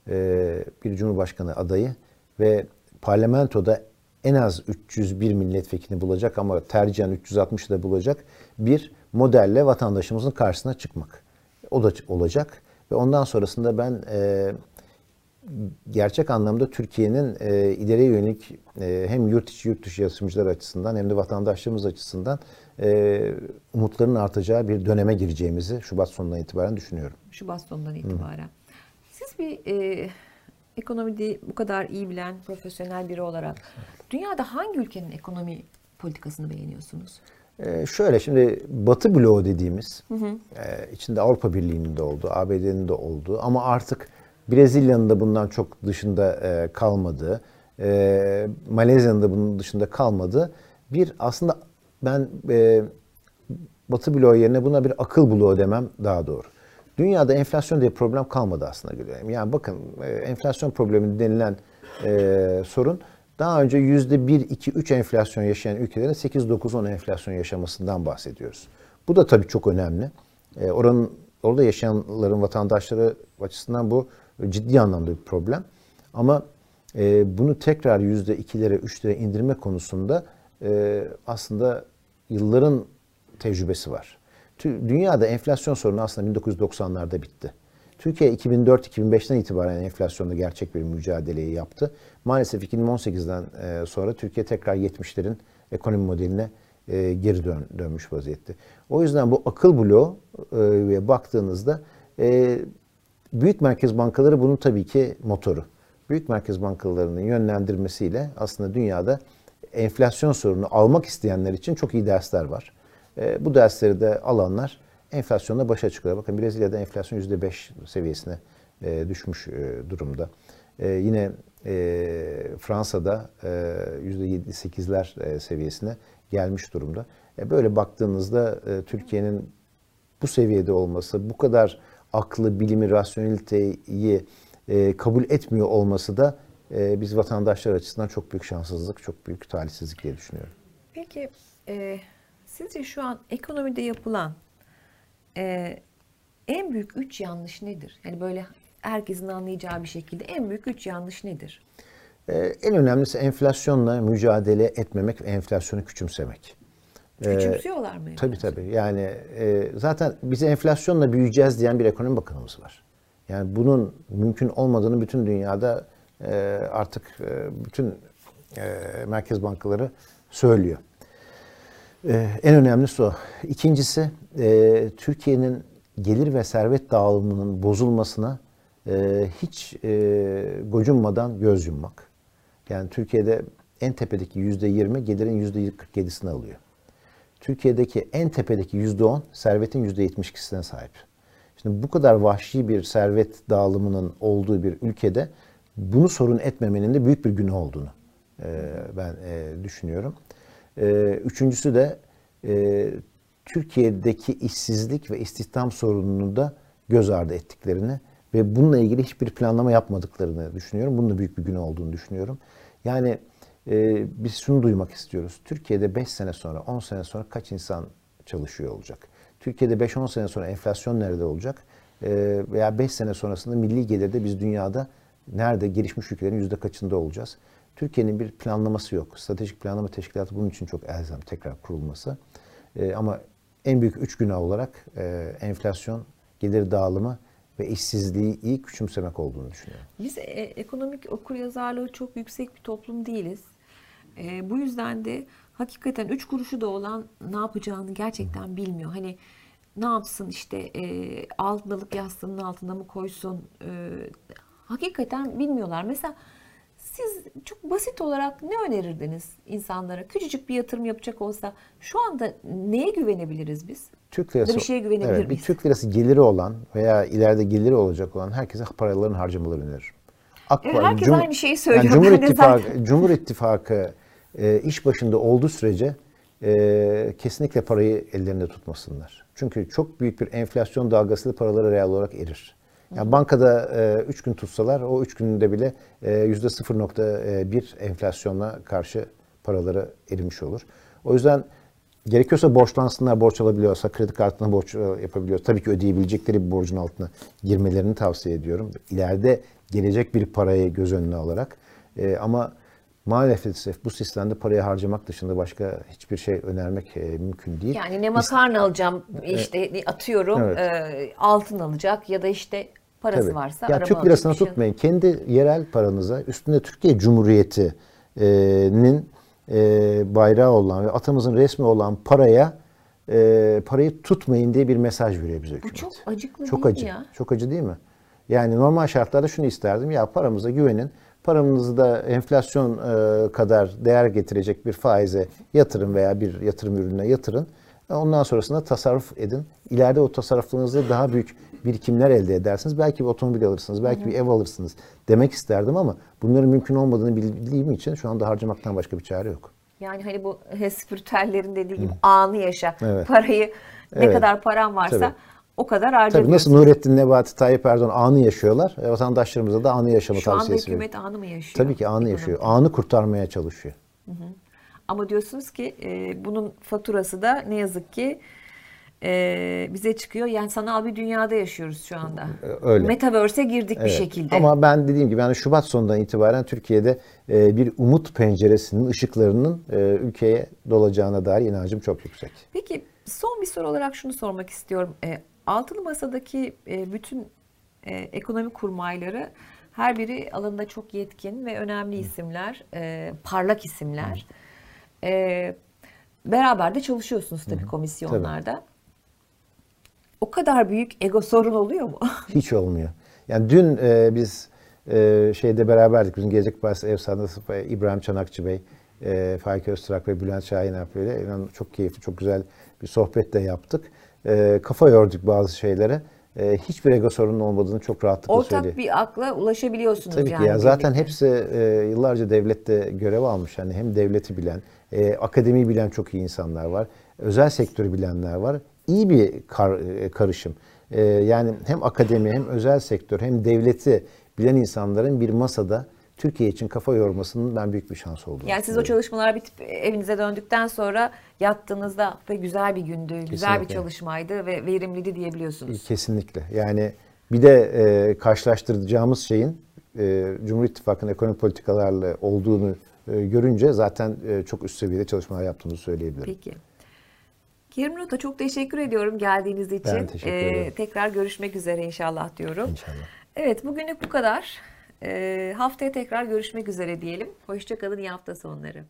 B: E, bir cumhurbaşkanı adayı ve parlamentoda en az 301 milletvekili bulacak ama tercihen 360'ı da bulacak bir modelle vatandaşımızın karşısına çıkmak. O da olacak ve ondan sonrasında ben e, gerçek anlamda Türkiye'nin e, ileriye yönelik e, hem yurt içi yurt dışı yatırımcılar açısından hem de vatandaşlarımız açısından e, umutların artacağı bir döneme gireceğimizi Şubat sonundan itibaren düşünüyorum.
A: Şubat sonundan itibaren. Siz bir e, ekonomide bu kadar iyi bilen profesyonel biri olarak dünyada hangi ülkenin ekonomi politikasını beğeniyorsunuz?
B: E, şöyle şimdi Batı bloğu dediğimiz e, içinde Avrupa Birliği'nin de olduğu, ABD'nin de olduğu ama artık Brezilya'nın da bundan çok dışında e, kalmadığı, e, Malezya'nın da bunun dışında kalmadığı bir aslında ben e, Batı bloğu yerine buna bir akıl bloğu demem daha doğru. Dünyada enflasyon diye problem kalmadı aslında görüyorum. Yani bakın e, enflasyon problemi denilen e, sorun daha önce yüzde 1, 2, 3 enflasyon yaşayan ülkelerin 8, 9, 10 enflasyon yaşamasından bahsediyoruz. Bu da tabii çok önemli. E, oranın orada yaşayanların vatandaşları açısından bu ciddi anlamda bir problem. Ama e, bunu tekrar yüzde 2'lere, 3'lere indirme konusunda e, aslında yılların tecrübesi var. Dünyada enflasyon sorunu aslında 1990'larda bitti. Türkiye 2004-2005'ten itibaren enflasyonda gerçek bir mücadeleyi yaptı. Maalesef 2018'den e, sonra Türkiye tekrar 70'lerin ekonomi modeline e, geri dön, dönmüş vaziyette. O yüzden bu akıl bloğu e, baktığınızda büyük merkez bankaları bunun tabii ki motoru. Büyük merkez bankalarının yönlendirmesiyle aslında dünyada enflasyon sorunu almak isteyenler için çok iyi dersler var. Bu dersleri de alanlar enflasyonla başa çıkıyor. Bakın Brezilya'da enflasyon %5 seviyesine düşmüş durumda. Yine e, Fransa'da e, %7-8'ler e, seviyesine gelmiş durumda. E, böyle baktığınızda e, Türkiye'nin bu seviyede olması, bu kadar aklı, bilimi, rasyoneliteyi e, kabul etmiyor olması da e, biz vatandaşlar açısından çok büyük şanssızlık, çok büyük talihsizlik diye düşünüyorum.
A: Peki e, sizce şu an ekonomide yapılan e, en büyük üç yanlış nedir? Yani böyle herkesin anlayacağı bir şekilde en büyük üç yanlış nedir?
B: Ee, en önemlisi enflasyonla mücadele etmemek ve enflasyonu küçümsemek.
A: Küçümsüyorlar mı?
B: Tabii tabii. Yani e, zaten bize enflasyonla büyüyeceğiz diyen bir ekonomi bakanımız var. Yani bunun mümkün olmadığını bütün dünyada e, artık e, bütün e, merkez bankaları söylüyor. E, en önemlisi o. İkincisi e, Türkiye'nin gelir ve servet dağılımının bozulmasına e, hiç e, gocunmadan göz yummak. Yani Türkiye'de en tepedeki yüzde yirmi gelirin yüzde 47'sini alıyor. Türkiye'deki en tepedeki yüzde on servetin yüzde yetmiş ikisine sahip. Şimdi bu kadar vahşi bir servet dağılımının olduğu bir ülkede bunu sorun etmemenin de büyük bir günah olduğunu e, ben e, düşünüyorum. E, üçüncüsü de e, Türkiye'deki işsizlik ve istihdam sorununu da göz ardı ettiklerini ve bununla ilgili hiçbir planlama yapmadıklarını düşünüyorum. Bunun da büyük bir günah olduğunu düşünüyorum. Yani e, biz şunu duymak istiyoruz. Türkiye'de 5 sene sonra, 10 sene sonra kaç insan çalışıyor olacak? Türkiye'de 5-10 sene sonra enflasyon nerede olacak? E, veya 5 sene sonrasında milli gelirde biz dünyada nerede gelişmiş ülkelerin yüzde kaçında olacağız? Türkiye'nin bir planlaması yok. Stratejik planlama teşkilatı bunun için çok elzem tekrar kurulması. E, ama en büyük üç günah olarak e, enflasyon, gelir dağılımı ve işsizliği iyi küçümsemek olduğunu düşünüyorum.
A: Biz e, ekonomik okuryazarlığı çok yüksek bir toplum değiliz. E, bu yüzden de hakikaten üç kuruşu da olan ne yapacağını gerçekten bilmiyor. Hani ne yapsın işte e, altın alıp yastığının altına mı koysun? E, hakikaten bilmiyorlar. Mesela siz çok basit olarak ne önerirdiniz insanlara? Küçücük bir yatırım yapacak olsa şu anda neye güvenebiliriz biz?
B: Türk lirası,
A: bir şeye güvenebilir
B: evet,
A: miyiz?
B: Bir Türk lirası geliri olan veya ileride geliri olacak olan herkese paralarını harcamalarını öneririm. AK
A: Evet, herkes
B: Cum-
A: aynı şeyi söylüyor.
B: Yani Cumhur İttifakı, Cumhur İttifakı e, iş başında olduğu sürece e, kesinlikle parayı ellerinde tutmasınlar. Çünkü çok büyük bir enflasyon dalgasıyla paraları reel olarak erir. Yani bankada 3 gün tutsalar o 3 günde bile e, %0.1 enflasyonla karşı paraları erimiş olur. O yüzden gerekiyorsa borçlansınlar, borç alabiliyorsa kredi kartına borç e, yapabiliyor. Tabii ki ödeyebilecekleri bir borcun altına girmelerini tavsiye ediyorum. İleride gelecek bir parayı göz önüne alarak. E, ama maalesef bu sistemde parayı harcamak dışında başka hiçbir şey önermek e, mümkün değil.
A: Yani ne makarna alacağım işte atıyorum
B: Evet.
A: e, altın alacak ya da işte parası
B: Tabii.
A: varsa
B: ya
A: araba
B: Türk
A: bir şey.
B: tutmayın. Kendi yerel paranıza üstünde Türkiye Cumhuriyeti'nin e, bayrağı olan ve atamızın resmi olan paraya e, parayı tutmayın diye bir mesaj veriyor bize hükümet.
A: çok acıklı
B: Çok
A: değil
B: acı.
A: ya?
B: Çok acı değil mi? Yani normal şartlarda şunu isterdim. Ya paramıza güvenin. Paranızı da enflasyon e, kadar değer getirecek bir faize yatırın veya bir yatırım ürününe yatırın. Ondan sonrasında tasarruf edin. İleride o tasarruflarınızda daha büyük birikimler elde edersiniz. Belki bir otomobil alırsınız, belki bir ev alırsınız demek isterdim ama bunların mümkün olmadığını bildiğim için şu anda harcamaktan başka bir çare yok.
A: Yani hani bu spiritüellerin dediği gibi anı yaşa.
B: Evet.
A: Parayı ne
B: Evet.
A: kadar paran varsa
B: Tabii.
A: O kadar
B: Tabii
A: harcıyorsun.
B: nasıl Nurettin Nebati, Tayyip Erdoğan anı yaşıyorlar. E, vatandaşlarımıza da anı yaşama
A: Şu anda
B: tavsiyesi veriyorum.
A: hükümet anı mı yaşıyor?
B: Tabii ki anı
A: Ekonomide.
B: yaşıyor. Anı kurtarmaya çalışıyor.
A: Ama diyorsunuz ki e, bunun faturası da ne yazık ki e, bize çıkıyor. Yani sanal bir dünyada yaşıyoruz şu anda.
B: E, öyle.
A: Metaverse'e girdik bir
B: Evet.
A: şekilde.
B: Ama ben dediğim gibi yani Şubat sonundan itibaren Türkiye'de e, bir umut penceresinin ışıklarının e, ülkeye dolacağına dair inancım çok yüksek.
A: Peki son bir soru olarak şunu sormak istiyorum. E, altılı masadaki e, bütün e, ekonomi kurmayları her biri alanında çok yetkin ve önemli isimler, e, parlak isimler. E, beraber de çalışıyorsunuz tabii komisyonlarda. O kadar büyük ego sorun oluyor mu?
B: Hiç olmuyor. Yani dün e, biz e, şeyde beraberdik. Bizim Gelecek Partisi ev sahnesi İbrahim Çanakçı Bey, e, Faik Öztürk ve Bülent Şahin İnan çok keyifli, çok güzel bir sohbet de yaptık. E, kafa yorduk bazı şeylere. E, hiçbir ego sorunun olmadığını çok rahatlıkla
A: Ortak
B: söyleyeyim.
A: bir akla ulaşabiliyorsunuz
B: Tabii
A: yani.
B: ki ya zaten
A: birlikte.
B: hepsi e, yıllarca devlette görev almış. Yani hem devleti bilen, e, akademiyi bilen çok iyi insanlar var. Özel sektörü bilenler var. İyi bir kar- e, karışım. E, yani hem akademi hem özel sektör hem devleti bilen insanların bir masada Türkiye için kafa yormasının ben büyük bir şans olduğunu
A: Yani siz o çalışmalar bitip evinize döndükten sonra yattığınızda ve güzel bir gündü, güzel bir
B: Kesinlikle.
A: çalışmaydı ve verimliydi diyebiliyorsunuz.
B: Kesinlikle. Yani bir de e, karşılaştıracağımız şeyin e, Cumhur İttifakı'nın ekonomik politikalarla olduğunu e, görünce zaten e, çok üst seviyede çalışmalar yaptığımızı söyleyebilirim.
A: Peki. Kerim Rota çok teşekkür ediyorum geldiğiniz için.
B: Ben teşekkür ederim.
A: Tekrar görüşmek üzere inşallah diyorum.
B: İnşallah.
A: Evet bugünlük bu kadar. Ee, haftaya tekrar görüşmek üzere diyelim. Hoşçakalın iyi hafta sonları.